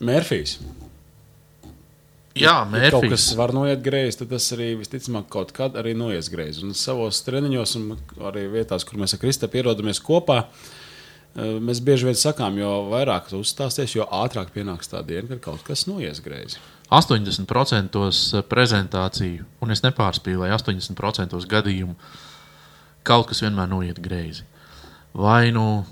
Mērfijs. Jā, Ja kaut mērķis. kas var noiet greizi, tad tas arī visticamāk kaut kad arī noies greizi. Un savos treniņos, un arī vietās, kur mēs ar Kristēnu ierodamies kopā, eh, mēs bieži vien sakām, jo vairāk tu uzstāsies, jo ātrāk pienāks tā diena, kad kaut kas noies greizi. 80% prezentāciju, un es nepārspīlēju, 80% gadījumu kaut kas vienmēr noiet greizi. Vai nu,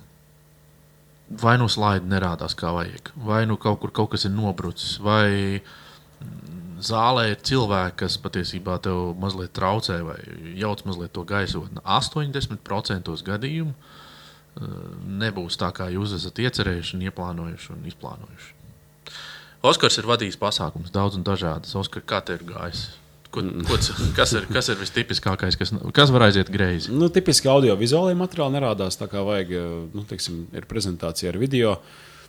vai nu slaidi nerādās kā vajag, vai nu kaut kur kaut kas ir nobrucis, vai mm, zālē ir cilvēki, kas patiesībā tev mazliet traucē vai jauc mazliet to gaisotni. 80% gadījumu eh, nebūs tā, kā jūs esat iecerējuši, ieplānojuši un izplānojuši. Oskars ir vadījis pasākumus daudz un dažādas. Oskar, kā tev ir gājis? Ko, ko, c- kas, ir, kas ir vistipiskākais, kas, kas var aiziet greizi? Nu, tipiski audio-vizuālajā materiālā nerādās tā, kā vajag. eh, Nu, teiksim, ir prezentācija ar video.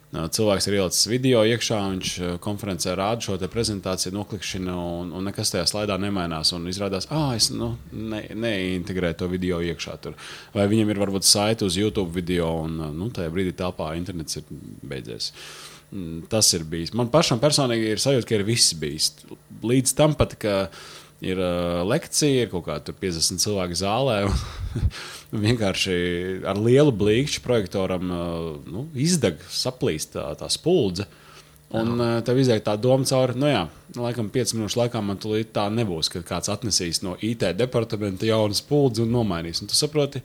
Cilvēks ir ielicis video iekšā, viņš konferencē rāda šo prezentāciju, noklikšķina, un, un nekas tajā slaidā nemainās. Un izrādās, ka es nu, ne, neintegrēju to video iekšā. Tur. Vai viņam ir varbūt saite uz YouTube video, un nu, tajā brīdī telpā internets ir beidzies. Mm, Tas ir bijis. Man pašam personīgi ir sajūta, ka ir viss bijis. Līdz tam pat, ka ir uh, lekcija, ir kaut kāda 50 cilvēku zālē. Vienkārši ar lielu blīkšķu projektoram uh, nu, izdeg, saplīst tā, tā spuldze. Un uh, tev izdeja tā doma cauri, nu jā, laikam, 5 minūšu laikā man tūlīt tā nebūs, kad kāds atnesīs no IT departamenta jaunu spuldzi un nomainīs. Un tu saproti,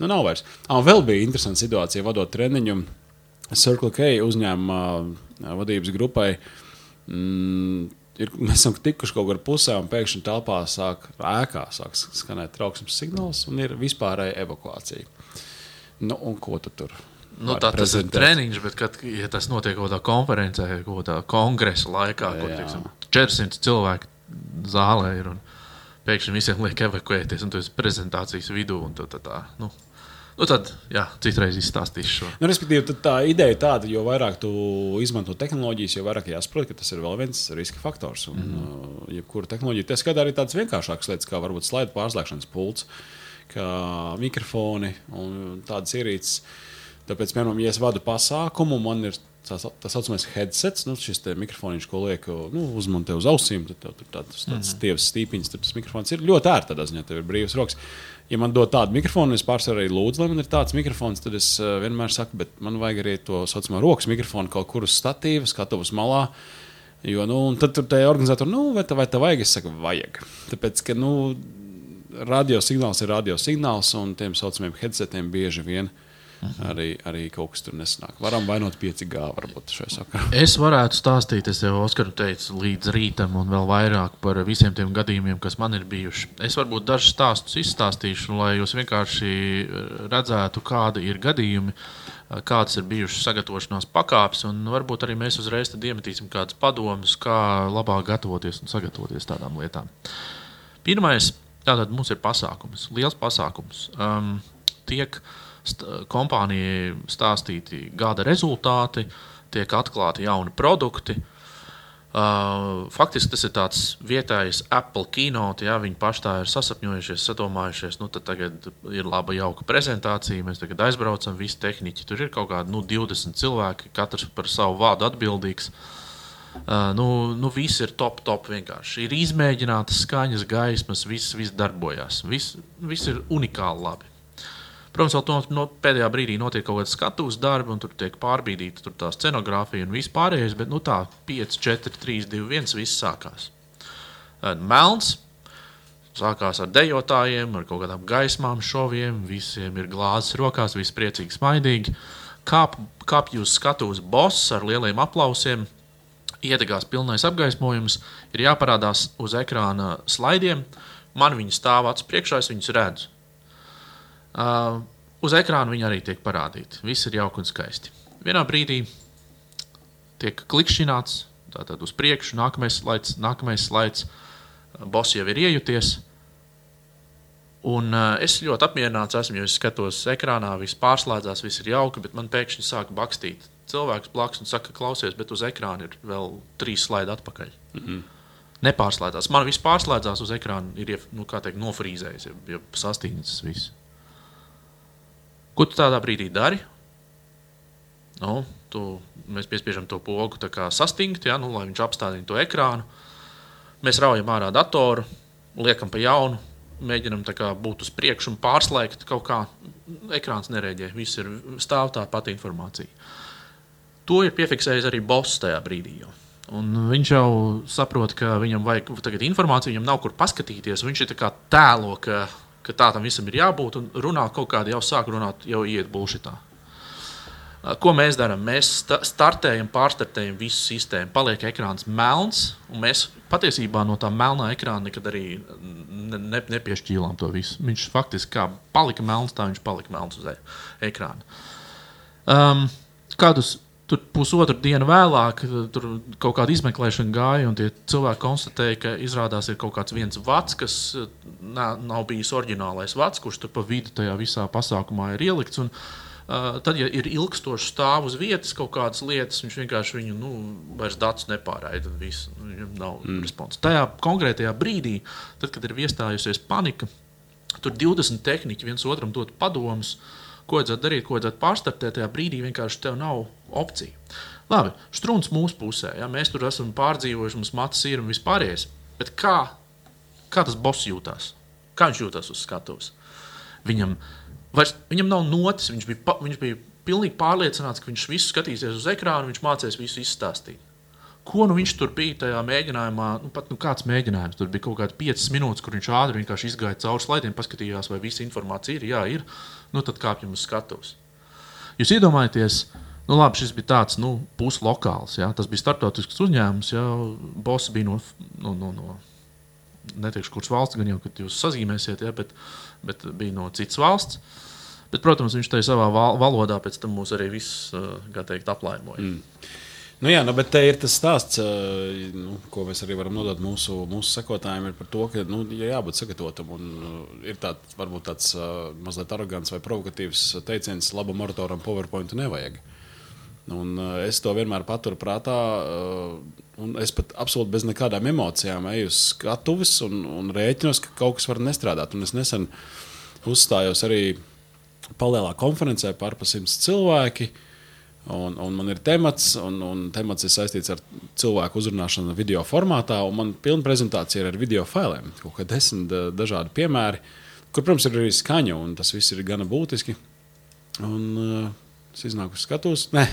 nu nav vairs. Ah, vēl bija interesanta situācija, vadot treniņu. Circle K uzņēmuma vadības grupai. Mm, ir, mēs esam tikuši kaut kur pusē, un pēkšņi telpā sāk ēkā sāk skanēt trauksmes signāls, un ir vispārēja evakuācija. Nu, un ko tu tur? Nu, tā tas ir treniņš, bet, kad, ja tas notiek kaut kādā konferencē, kaut kādā kongresa laikā, kur Jā. teiksim, 400 cilvēku zālē ir un pēkšņi visiem liek evakuēties, un tu esi prezentācijas vidū. un tu Tā, tā, nu, nu tad, jā, citreiz izstāstīšu šo. Nu, respektīvi, tā ideja ir tāda, jo vairāk tu izmanto tehnoloģijas, jo vairāk jāsaprot, ka tas ir vēl viens riska faktors. Un, mm -hmm. jebkura tehnoloģija, tas skar arī tādas vienkāršākas lietas, kā varbūt slaidu pārslēgšanas pults, kā mikrofoni un tādas ierīces. Tāpēc, piemēram, ja es vadu pasākumu, man ir tas tā saucamais headsets, nu, šis mikrofons, ko liek nu, uzmontē uz ausīm, tad tev tur tāds, tāds mm tievs stīpiņš, tad tas mikrofons ir ļoti ērts tādā ziņā, tev ir brīvs rokas. Ja man dod tādu mikrofonu, es pārsvarā arī lūdzu, lai man ir tāds mikrofons, tad es uh, vienmēr saku, bet man vajag arī to saucamo rokas mikrofonu kaut kur uz statīva, skatuves malā. Jo, nu, un tad tur tajā organizatorā, nu, vai tā, vai tā vajag? Es saku, vajag. Tāpēc, ka, nu, radiosignāls ir radiosignāls, un tiem saucamiem headsetiem bieži vien arī, arī kaut kas tur nesanāk. Varam vainot 5G, varbūt šajā sakarā. Es varētu stāstīt, es jau Oskaru teicu, līdz rītam, un vēl vairāk par visiem tiem gadījumiem, kas man ir bijuši. Es varbūt dažus stāstus izstāstīšu, lai jūs vienkārši eh, redzētu, kādi ir gadījumi, eh, kādas ir bijušas sagatavošanās pakāpes, un varbūt arī mēs uzreiz iemetīsim kādus padomus, kā labāk gatavoties un sagatavoties tādām lietām. Pirmais, tātad mums ir pasākums, liels pasākums. Um, tiek st kompānijai stāstīti gada rezultāti, tiek atklāti jauni produkti. Uh, faktiski tas ir tāds vietējais Apple keynote. Ja viņi paši tā ir sasapņojušies, sadomājušies. Nu, tad tagad ir laba, jauka prezentācija. Mēs tagad aizbraucam, visi tehniķi. Tur ir kaut kādi nu, 20 cilvēki, katrs par savu vārdu atbildīgs. Uh, nu, nu, viss ir top, top vienkārši. Ir izmēģinātas skaņas, gaismas, viss, viss darbojas. Viss, viss ir unikāli labi. Protams, vēl no, no pēdējā brīdī notiek kaut kāda skatuves darba, un tur tiek pārbīdīta tur tā scenogrāfija un viss pārējais, bet nu, tā 5, 4, 3, 2, 1 viss sākās. Melns sākās ar dejotājiem, ar kaut kādām gaismām, šoviem, visiem ir glāzes rokās, visi priecīgi, smaidīgi. Kāp, kāp jūs skatuves boss ar lieliem aplausiem, iedegās pilnais apgaismojums, ir jāparādās uz ekrāna slaidiem. Man viņi stāv acu priekšā, es viņus redzu. Uh, uz ekrāna viņi arī tiek parādīti. Viss ir jauki un skaisti. Vienā brīdī tiek klikšķināts, tātad uz priekšu, nākamais slaids, nākamais slaids. Boss jau ir iejuties. Un, uh, es ļoti apmierināts esmu, jo es skatos ekrānā, viss pārslēdzās, viss ir jauki, bet man pēkšņi sāk bakstīt. Cilvēks blakus un saka, klausies, bet uz ekrāna ir vēl trīs slaidi atpakaļ. Mm -hmm. Nepārslēdzās. Man viss pārslēdzās uz ekrāna, ir nu, teikt, nofrīzējis, jau, sastīnis viss. Ko tu tādā brīdī dari? Nu, tu, mēs piespiežam to pogu sastingt, ja, nu, lai viņš apstādina to ekrānu. Mēs raujam ārā datoru, liekam pa jaunu, mēģinam kā, būt uz priekšu un pārslēgt kaut kā. Ekrāns nereģē, viss ir stāv tā pati informācija. To ir piefiksējis arī Boss tajā brīdī. Jau. Un viņš jau saprot, ka viņam vajag informāciju, viņam nav kur paskatīties. Viņš ir tēlo, ka, ka tā tam visam ir jābūt, un runā kaut kādā jau sāk runāt, jau iet bullshitā. Ko mēs darām? Mēs startējam, pārstartējam visu sistēmu. Paliek ekrāns melns, un mēs patiesībā no tā melnā ekrāna nekad arī ne, ne, nepiešķīlām to visu. Viņš faktiski kā palika melns, tā viņš palika melns uz e ekrāna. Um, kādus Tur pusotru dienu vēlāk tur kaut kāda izmeklēšana gāja, un tie cilvēki konstatēja, ka izrādās ir kaut kāds viens vats, kas nā, nav bijis oriģinālais vats, kurš tur pa vidu tajā visā pasākumā ir ielikts. Un, uh, tad, ja ir ilgstoši stāv uz vietas kaut kādas lietas, viņš vienkārši viņu nu, vairs datus nepārraida. Viņam nav mm. responsa. Tajā konkrētajā brīdī, tad, kad ir iestājusies panika, tur 20 tehniķi viens otram dod padomus. Uh, ko vajadzētu darīt, ko vajadzētu pārstartēt, tajā brīdī vienkārši tev nav opcija. Labi, strūns mūsu pusē, ja mēs tur esam pārdzīvojuši, mums macis ir un vispārējais. Bet kā, kā tas boss jūtas? Kā viņš jūtas uz skatuves? Viņam, vairs, viņam nav notis, viņš bija, viņš bija pilnīgi pārliecināts, ka viņš visu skatīsies uz ekrānu, viņš mācīs visu izstāstīt. Ko nu viņš tur bija tajā mēģinājumā? Nu, pat nu, kāds mēģinājums? Tur bija kaut kāds 5 minūtes, kur viņš ātri vienkārši izgāja cauri slaidiem, paskatījās, vai visa informācija ir. Jā, ir. Nu, tad kāpjam uz skatuves. Jūs iedomājaties, nu, labi, šis bija tāds nu, puslokāls. Ja? Tas bija startautisks uzņēmums. Ja? Boss bija no, no, no, no neteikšu, kuras valsts, gan jau, kad jūs sazīmēsiet, ja? bet, bet bija no citas valsts. Bet, protams, viņš tajā savā valodā pēc tam mūs arī visus, kā teikt, aplaimoja. Mm. Nu, jā, nu, bet te ir tas stāsts, nu, ko mēs arī varam nodot mūsu, mūsu sekotājiem, par to, ka nu, jābūt sagatavotam. Un, ir tā, varbūt tāds mazliet arogants vai provokatīvs teiciens, labu moratoram PowerPoint nevajag. Un, uh, es to vienmēr paturu prātā. Un es pat absolūti bez nekādām emocijām eju uz skatuves un, un rēķinos, ka kaut kas var nestrādāt. Un es nesen uzstājos arī palielā konferencē par pa simts cilvēkiem. Un, un man ir temats, un, un temats ir saistīts ar cilvēku uzrunāšanu video formātā. Man pilna prezentācija ir ar video failiem, kaut kā desmit dažādi piemēri, kur, protams, ir arī skaņa, un tas viss ir gana būtiski. Un, uh, es iznāku skatos, ne,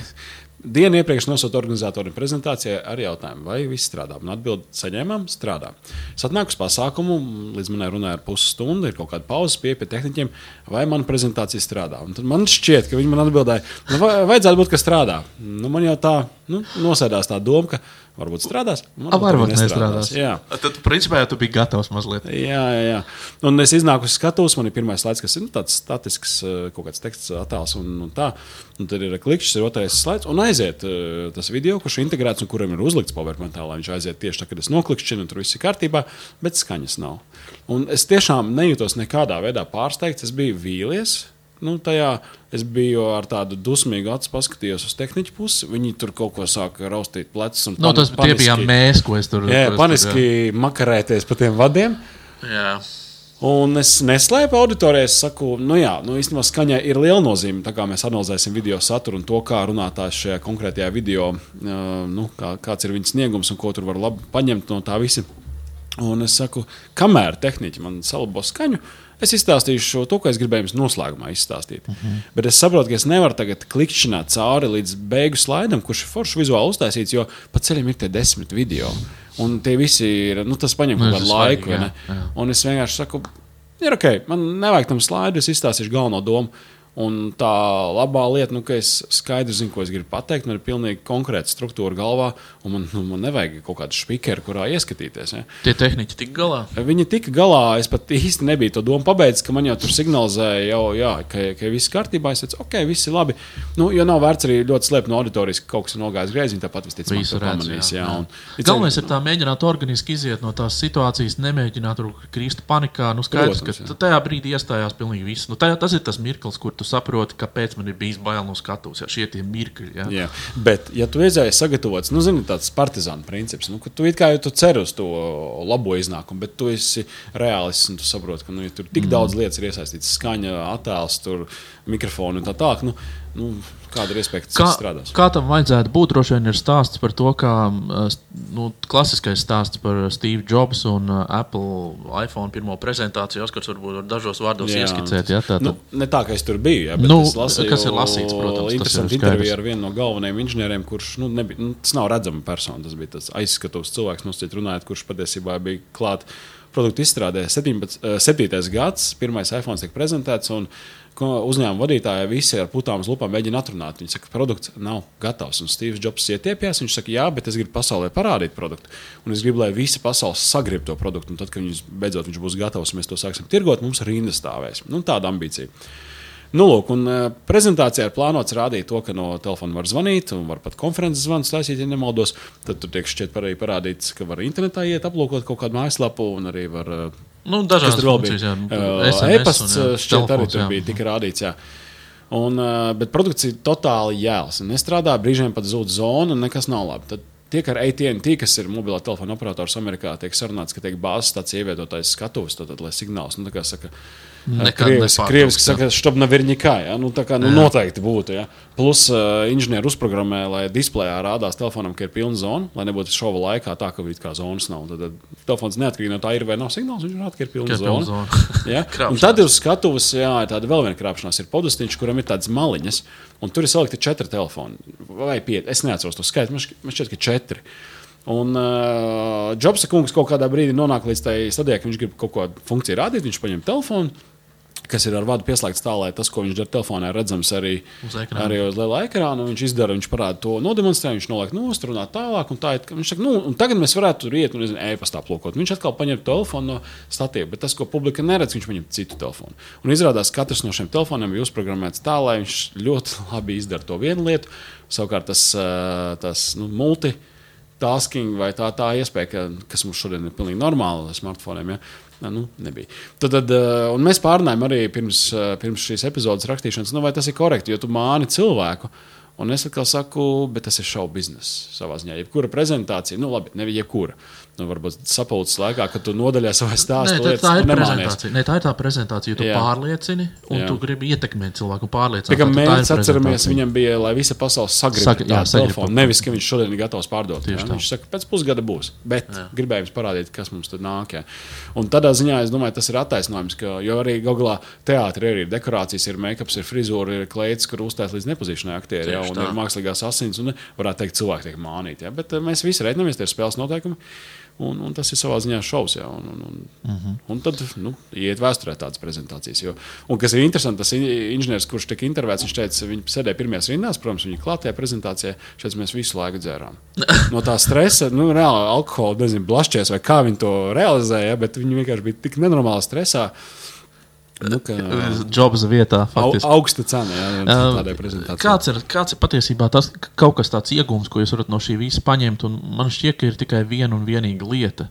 Dienu iepriekš nosūtu organizatoriem prezentācijai ar jautājumu, vai viss strādā. Un atbildi saņēmām, strādā. Es atnāku uz pasākumu, līdz manai runai ar pusstundu, ir kaut kāda pauze pie, pie tehniķiem, vai mana prezentācija strādā. Un tad man šķiet, ka viņi man atbildēja, nu, vajadzētu būt, ka strādā. Nu, man jau tā nu, nosēdās tā doma, ka Varbūt strādās. Varbūt, A, varbūt nestrādās. nestrādās. Jā, tad principā jau tu biji gatavs mazliet. Jā, jā, jā. Un es iznāku uz skatuves, man ir pirmais slaids, kas ir nu, tāds statisks, eh, kaut kāds teksts attēls. Un, un tā. un tad ir klikšķis, ir otrais slaids, un aiziet eh, tas video, kurš ir integrēts un kuram ir uzlikts PowerPoint, lai viņš aiziet tieši tā, kad es noklikšķinu, un tur viss ir kārtībā, bet skaņas nav. Un es tiešām nejūtos nekādā veidā pārsteigts, es biju vīlies Nu, tajā es biju ar tādu dusmīgu acu paskatījos uz tehniķu pusi. Viņi tur kaut ko sāka raustīt plecus. No, nu, tas bijām mēs, ko es tur jā, ko es paniski jā. makarēties pa tiem vadiem. Jā. Un es neslēpu auditorijai, es saku, nu jā, nu īstenībā skaņai ir liela nozīme. Tā kā mēs analizēsim video saturu un to, kā runātājs šajā konkrētajā video, uh, nu, kā, kāds ir viņa sniegums un ko tur var labi paņemt no tā visa. Un es saku, kamēr tehniķi man salabo skaņu, uh, Es izstāstīšu to, ko es gribēju jums noslēgumā izstāstīt. Uh mhm. -huh. Bet es saprotu, ka es nevaru tagad klikšķināt cauri līdz beigu slaidam, kurš ir forši vizuāli uztaisīts, jo pa ceļam ir tie desmit video. Un tie visi ir, nu, tas paņem kaut kādu laiku. Jā, jā. Un es vienkārši saku, ir ok, man nevajag tam slaidu, es izstāstīšu galveno domu. Un tā labā lieta, nu, ka es skaidri zinu, ko es gribu pateikt, man ir pilnīgi konkrēta struktūra galvā, un man, nu, man nevajag kaut kādu spīkeru, kurā ieskatīties. Ja. Tie tehniķi tika galā. Viņi tika galā. Es pat īsti nebiju to domu pabeidzis, ka man jau tur signalizēja, jau, jā, ka, ka viss kārtībā. Es teicu, ok, viss ir labi. Nu, jo nav vērts arī ļoti slēpt no auditorijas, ka kaut kas ir nogājis greizi. Tāpat. Jā, jā. Un, Galvenais ir tā mēģināt organiski iziet no tās situācijas, nemēģināt tur krist panikā. Nu, skaidrs, Protams, ka tajā brīdī iestājās pilnīgi viss. Nu, tajā, tas ir tas mirklis, kur tu saproti, kāpēc man ir bijis bail no skatuves. Ja, šie ir mirkļi. Ja. Jā. Bet, ja tu esi sagatavots, nu, zini, tāds partizāna princips, nu, ka tu kā jau tu cer uz to labo iznākumu, bet tu esi reālists un tu saproti, ka nu, ja tur tik mm. daudz lietas ir iesaistītas, skaņa, attēls, tur, mikrofoni un tā tālāk. Nu, nu, kāda ir iespēja, Kā, tas strādās. kā tam vajadzētu būt? Droši vien ir stāsts par to, kā uh, nu, klasiskais stāsts par Steve Jobs un uh, Apple iPhone pirmo prezentāciju. Oskars varbūt var dažos vārdos Jā, ieskicēt. Ja, tā, Nu, ne tā, ka es tur biju, ja, bet Nu, es lasīju, kas ir lasīts, protams, skaidrs. interviju ar vienu no galvenajiem inženieriem, kurš nu, nebija, nu, tas nav redzama persona. Tas bija tas aizskatuves cilvēks, nosacīt runājot, kurš patiesībā bija klāt produktu izstrādē. 17, eh, 7. gads, pirmais iPhone tika prezentēts. un Uzņēmuma vadītāji visi ar putām uz lupām mēģina atrunāt. Viņi saka, ka produkts nav gatavs. Un Steve's Jobs ietiepjas. Viņš saka, jā, bet es gribu pasaulē parādīt produktu. Un es gribu, lai visa pasaule sagrib to produktu. Un tad, kad viņš beidzot viņš būs gatavs, mēs to sāksim tirgot, mums rinda stāvēs. Nu, tāda ambīcija. Nu, lūk, un, uh, prezentācijā ir plānots rādīt to, ka no telefona var zvanīt, un var pat konferences zvanus taisīt, ja nemaldos. Tad tur tiek šķiet arī parādīts, ka var internetā iet, aplūkot kaut kādu mājaslapu, un arī var uh, nu, Kas dažādas tur vēl bija? SMS E-pasts šķiet, arī tur bija tika rādīts. Jā. Un, bet produkts ir totāli jēls. Nestrādā, brīžiem pat zūd zona, un nekas nav labi. Tad tiek ar ATT, kas ir mobilā telefona operators Amerikā, tiek sarunāts, ka tiek bāzes tāds ievietotais skatuves, tad, lai signāls, nu, tā kā saka, Nekad Krieviski, jā. saka, štab nav virkņā. Ja? Nu, tā kā nu, noteikti būtu. Ja? Plus, uh, inženieri uzprogrammē, lai displejā rādās telefonam, ka ir pilna zona, lai nebūtu šova laikā tā, ka kā zonas nav. Tad, tad telefons neatkarīgi no tā, ir vai nav signāls, viņš rāda, ka ir pilna zona. zona. Ja? Un tad uz skatuves jā, tāda vēl viena krāpšanās. Ir podustiņš, kuram ir tādas maliņas, un tur ir salikti četri telefoni vai pieci. Es neatceros to skaitu, man šķiet, man šķiet ka četri. Un uh, Jobsa kungs kaut kādā brīdī nonāk līdz tai stadijai, ka viņš grib kaut kādu funkciju rādīt. Viņš paņem telefonu, kas ir ar vadu pieslēgts tā, lai tas, ko viņš dara telefonā, ir redzams arī Uz ekrāna. arī uz liela ekrāna. Viņš izdara, viņš parāda to, nodemonstrē, viņš noliek nost, runā tālāk. Tā, ir- viņš saka, nu, tagad mēs varētu tur iet un nezinu, e-pastā plūkot. Viņš atkal paņem telefonu no statīva, bet tas, ko publika neredz, viņš paņem citu telefonu. Un izrādās, ka katrs no šiem telefoniem ir uzprogrammēts tā, lai viņš ļoti labi izdara to vienu lietu. Savukārt tas, ā, tas nu, multi. Tasking vai tā, tā iespēja, ka, kas mums šodien ir pilnīgi normāli ar smartphoniem. Ja? Nē, Nu, nebija. Tad, tad, un mēs pārunājām arī pirms, uh, pirms šīs epizodes rakstīšanas, nu, vai tas ir korekti, jo tu māni cilvēku. Un es atkal saku, bet tas ir šovu biznesa savā ziņā. Jebkura prezentācija, nu, labi, ne jebkura. Nu, varbūt sapulces laikā, kad tu nodaļā savā stāstā tā, lietas, tā ir nu, prezentācija. Nē, tā ir tā prezentācija. Tu Jā. jā. pārliecini, un Jā. jā. tu gribi ietekmēt cilvēku. Pārliecināt, Tā kā tā mērķis atceramies, viņam bija, lai visa pasaule sagrib Sag- jā, telefonu. Nevis, ka viņš šodien ir gatavs pārdot. Jā. tā. Viņš saka, pēc pusgada būs. Bet gribēju jums parādīt, kas mums tur nāk. Jā. Un tādā ziņā es domāju, tas ir attaisnojums, ka, jo arī Google teātrī ir dekorācijas, ir make-ups, ir frizūra, ir kleids, kur uzstājas līdz nepazīšanai aktieri, jā, un tā. ir mākslīgās asins, un varētu teikt, cilvēki tiek mānīti. Jā. Bet eh, mēs visi reiķinamies, tie ir spēles noteikumi. Un, un tas ir savā ziņā šovs. Jā, un, un, un, uh -huh. un tad nu, iet vēsturē tādas prezentācijas. Jo, un kas ir interesanti, tas in- inženieris, kurš tika intervētas, viņš teica, viņi sēdēja pirmajās rindās, protams, viņa klātajā prezentācijā. Šeit mēs visu laiku dzērām. No tā stresa, nu, reāli alkohola, nezinu, blašķies vai kā viņi to realizēja, bet viņi vienkārši bija tik nenormāli stresā. Nu, ka, Jobs vietā. au, Faktiski. augsta cena jā, tādai prezentācijai. Kāds ir, kāds ir patiesībā tas ka kaut kas tāds iegūms, ko jūs varat no šī visa paņemt? un Man šķiet, ka ir tikai viena un vienīga lieta.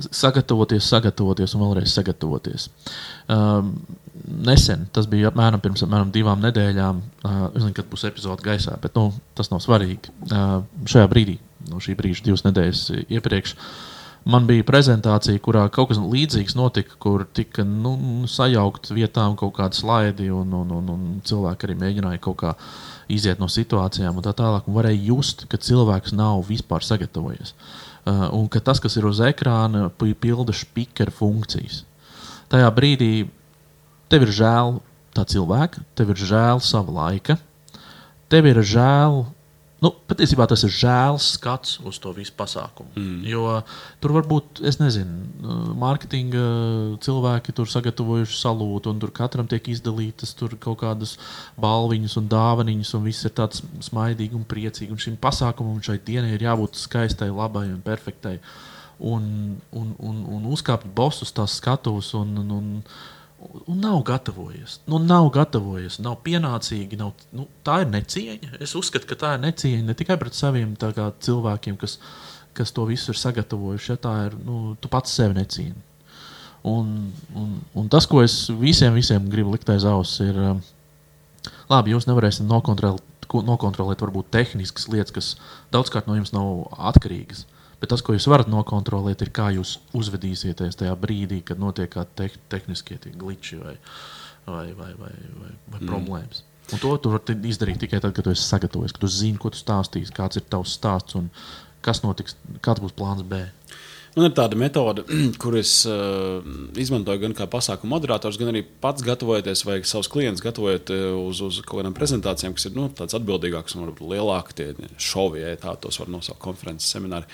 Sagatavoties, sagatavoties un vēlreiz sagatavoties. Um, nesen, tas bija apmēram pirms apmēram divām nedēļām. Uh, es nezinu, kad būs epizode gaisā, bet nu, tas nav svarīgi. Uh, šajā brīdī, no šī brīža, divas nedēļas iepriekš, man bija prezentācija, kurā kaut kas līdzīgs notika, kur tika nu, sajaukt vietām kaut kādi slaidi, un, un, un, un cilvēki arī mēģināja kaut kā iziet no situācijām un tā tālāk. Un varēja just, ka cilvēks nav vispār sagatavojies. Uh, un ka tas, kas ir uz ekrāna, pi- pilda spīķera funkcijas. Tajā brīdī tev ir žēl tā cilvēka, tev ir žēl sava laika, tev ir žēl. Nu, patiesībā tas ir žēls skats uz to visu pasākumu. Mm. Jo tur var būt, es nezinu, mārketinga cilvēki tur sagatavojuši salūtu, un tur katram tiek izdalītas tur kaut kādas balviņas un dāvanas, un viss ir tāds smaidīgs un priecīgs. Un šim pasākumam, šai dienai ir jābūt skaistai, labai un perfektai. Un, un, un, un uzkāpt bosus tās skatuves un, un, un un nav gatavojies. Nu, nav gatavojies, nav pienācīgi. Nav, nu, tā ir necieņa. Es uzskatu, ka tā ir necieņa ne tikai pret saviem kā, cilvēkiem, kas, kas to visu ir sagatavojuši. Ja, tā ir nu, tu pats sevi necieni. Un, un, un tas, ko es visiem, visiem gribu likt aiz auss, ir, um, labi, jūs nevarēsiet nokontrolēt, ko- nokontrolēt varbūt tehniskas lietas, kas daudzkārt no jums nav atkarīgas. Bet tas, ko jūs varat nokontrolēt, ir kā jūs uzvedīsieties tajā brīdī, kad notiek kādi te tehniskie tie glitči vai, vai, vai, vai, vai, vai mm. problēmas. Un to tu vari izdarīt tikai tad, kad tu esi sagatavojies, kad tu zini, ko tu stāstīsi, kāds ir tavs stāsts un kas notiks, kāds būs plāns B. Man ir tāda metode, kuras uh, izmantoju gan kā pasākuma moderators, gan arī pats gatavojoties, vai savus klientus gatavojot uh, uz, uz kaut kādām prezentācijām, kas ir nu, tādas atbildīgākas un varbūt lielākas, tie šovi, ja tā tos var nosaukt konferences semināri.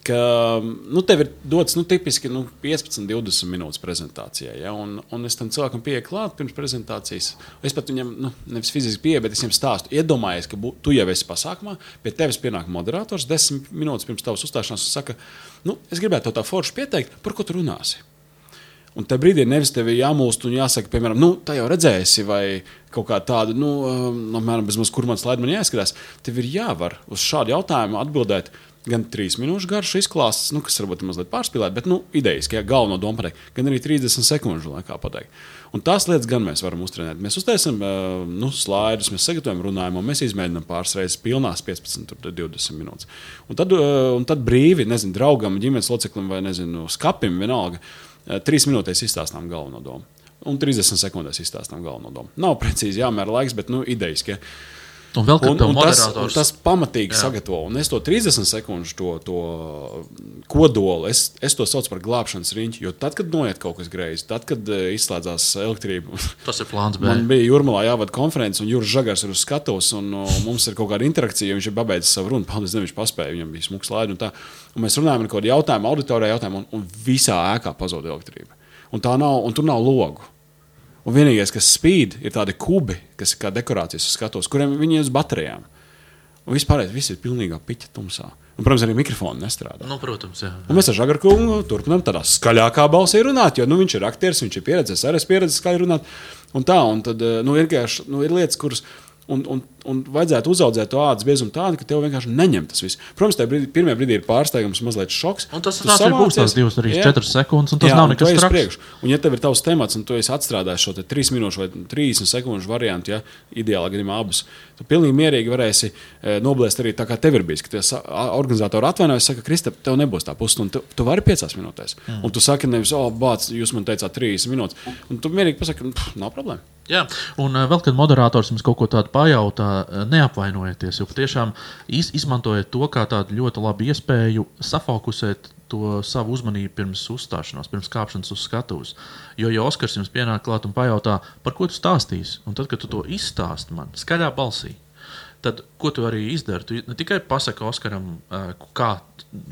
Ka nu, tev ir dots nu, tipiski nu, 15, 20 minūtes prezentācijai. Ja, un, un es tam cilvēkam pieeju klāt pirms prezentācijas. Es pat viņam nu, nevis fiziski pieeju, bet es viņam stāstu. Iedomājies, ka bū, tu jau esi pasākumā, pie tevis pienāk moderators 10 minūtes pirms tavas uzstāšanās un saka, nu, es gribētu tev tā forši pieteikt, par ko tu runāsi. Un tajā brīdī nevis tev ir jāmūst un jāsaka, piemēram, nu, tā jau redzēsi, vai kaut kā tāda, nu, no mēram, bezmaz, kur man slēdz man jāskatās. Tev ir jāvar uz šādu jautājumu atbildēt gan trīs minūšu garš izklāsts, nu, kas varbūt ir mazliet pārspīlēts, bet nu, idejiski, ja galveno domu pateikt, gan arī 30 sekundžu laikā pateikt. Un tās lietas gan mēs varam uztrenēt. Mēs uztaisām uh, nu, slaidus, mēs sagatavojam runājumu, mēs izmēģinām pāris reizes pilnās 15, 20 minūtes. Un tad, uh, un tad brīvi, nezinu, draugam, ģimenes loceklim vai nezinu, skapim vienalga, uh, trīs minūtēs izstāstām galveno domu. Un 30 sekundēs izstāstām galveno domu. Nav precīzi jāmēra laiks, bet nu, idejiski. Ja. Un vēl Un, un tas, moderators... un tas pamatīgi Jā. sagatavo. Un es to 30 sekundžu to, to kodolu, es, es to saucu par glābšanas riņķi. Jo tad, kad noiet kaut kas greizi, tad, kad uh, izslēdzās elektrība, Tas ir plāns B. man bija jūrmalā jāvada konferences, un Juris Žagars ir uz skatuves, un uh, mums ir kaut kāda interakcija. Viņš ir pabeidzis savu runu, paldies, viņš paspēja, viņam bija smūgs slēdz. Un, tā. un mēs runājam par kaut kādu jautājumu, auditorijā jautājumu, un, un visā ēkā pazuda elektrība. Un, tā nav, un tur nav logu. Un vienīgais, kas spīd, ir tādi kubi, kas ir kā dekorācijas uz skatuves, kuriem viņi ir uz baterijām. Un vispār viss ir pilnīgā piķa tumsā. Un, protams, arī mikrofoni nestrādā. Nu, protams, jā. Un mēs ar Žagaru kungu turpinām tādā skaļākā balsī runāt, jo nu, viņš ir aktieris, viņš ir pieredzējis, arī es pieredzēju skaļi runāt. Un tā, un tad, eh, nu, ir, vienkārši, nu, ir lietas, kuras. Un, un, un vajadzētu uzaugt to ādas biezumu tādu, ka tev vienkārši neņem tas viss. Protams, tajā brīdī, pirmajā brīdī ir pārsteigums, mazliet šoks. Un tas Tu tāds arī būs tās savācies, divas, arī jā. četras sekundes, un tas Jā, nav tu nekas traks. priekšu. Un, ja tev ir tavs temats, un tu esi atstrādājis šo 3 minūšu vai 30 sekundžu variantu, ja ideālā gadījumā abus, tad pilnīgi mierīgi varēsi e, noblēst arī tā, kā tev ir bijis. Ka tie sa- a- organizatori atvainojas, saka, Kristap, tev nebūs tā pusstunda. Tu, tu vari 5 minūtēs. Mm. Un tu saki, nevis, oh, bāc, jūs man teicāt 30 minūtes. Un tu mierīgi pasaki, "Nu, pff, nav problēma. Jā, un uh, vēl kad moderators jums kaut ko tādu pajautā, neapvainojieties. Jo patiešām iz, izmantojiet to kā tādu ļoti labu iespēju safokusēt to savu uzmanību pirms uzstāšanās, pirms kāpšanas uz skatuves. Jo, ja Oskars jums pienāk klāt un pajautā, par ko tu stāstīsi, un tad, kad tu to izstāsti man skaļā balsī, tad ko tu arī izdari? Tu ne tikai pasaki Oskaram, uh, kā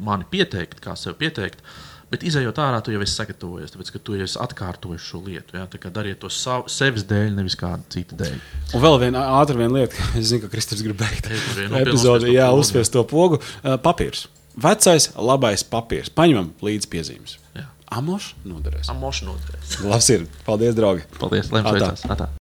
mani pieteikt, kā sev pieteikt. Bet izējot ārā, tu jau esi sagatavojies, tāpēc ka tu jau esi atkārtojis šo lietu. Ja? Tā kā dariet to savu, sevis dēļ, nevis kāda cita dēļ. Un vēl viena ātrā viena lieta, ka es zinu, ka Kristers grib beigt epizodi. Jā, pogu. uzspiest to pogu. Uh, papīrs. Vecais, labais papīrs. Paņemam līdzi piezīmes. Jā. Amoš noderēs. Amošu noderēs. Labs ir. Paldies, draugi. Paldies, lai jums. Atā.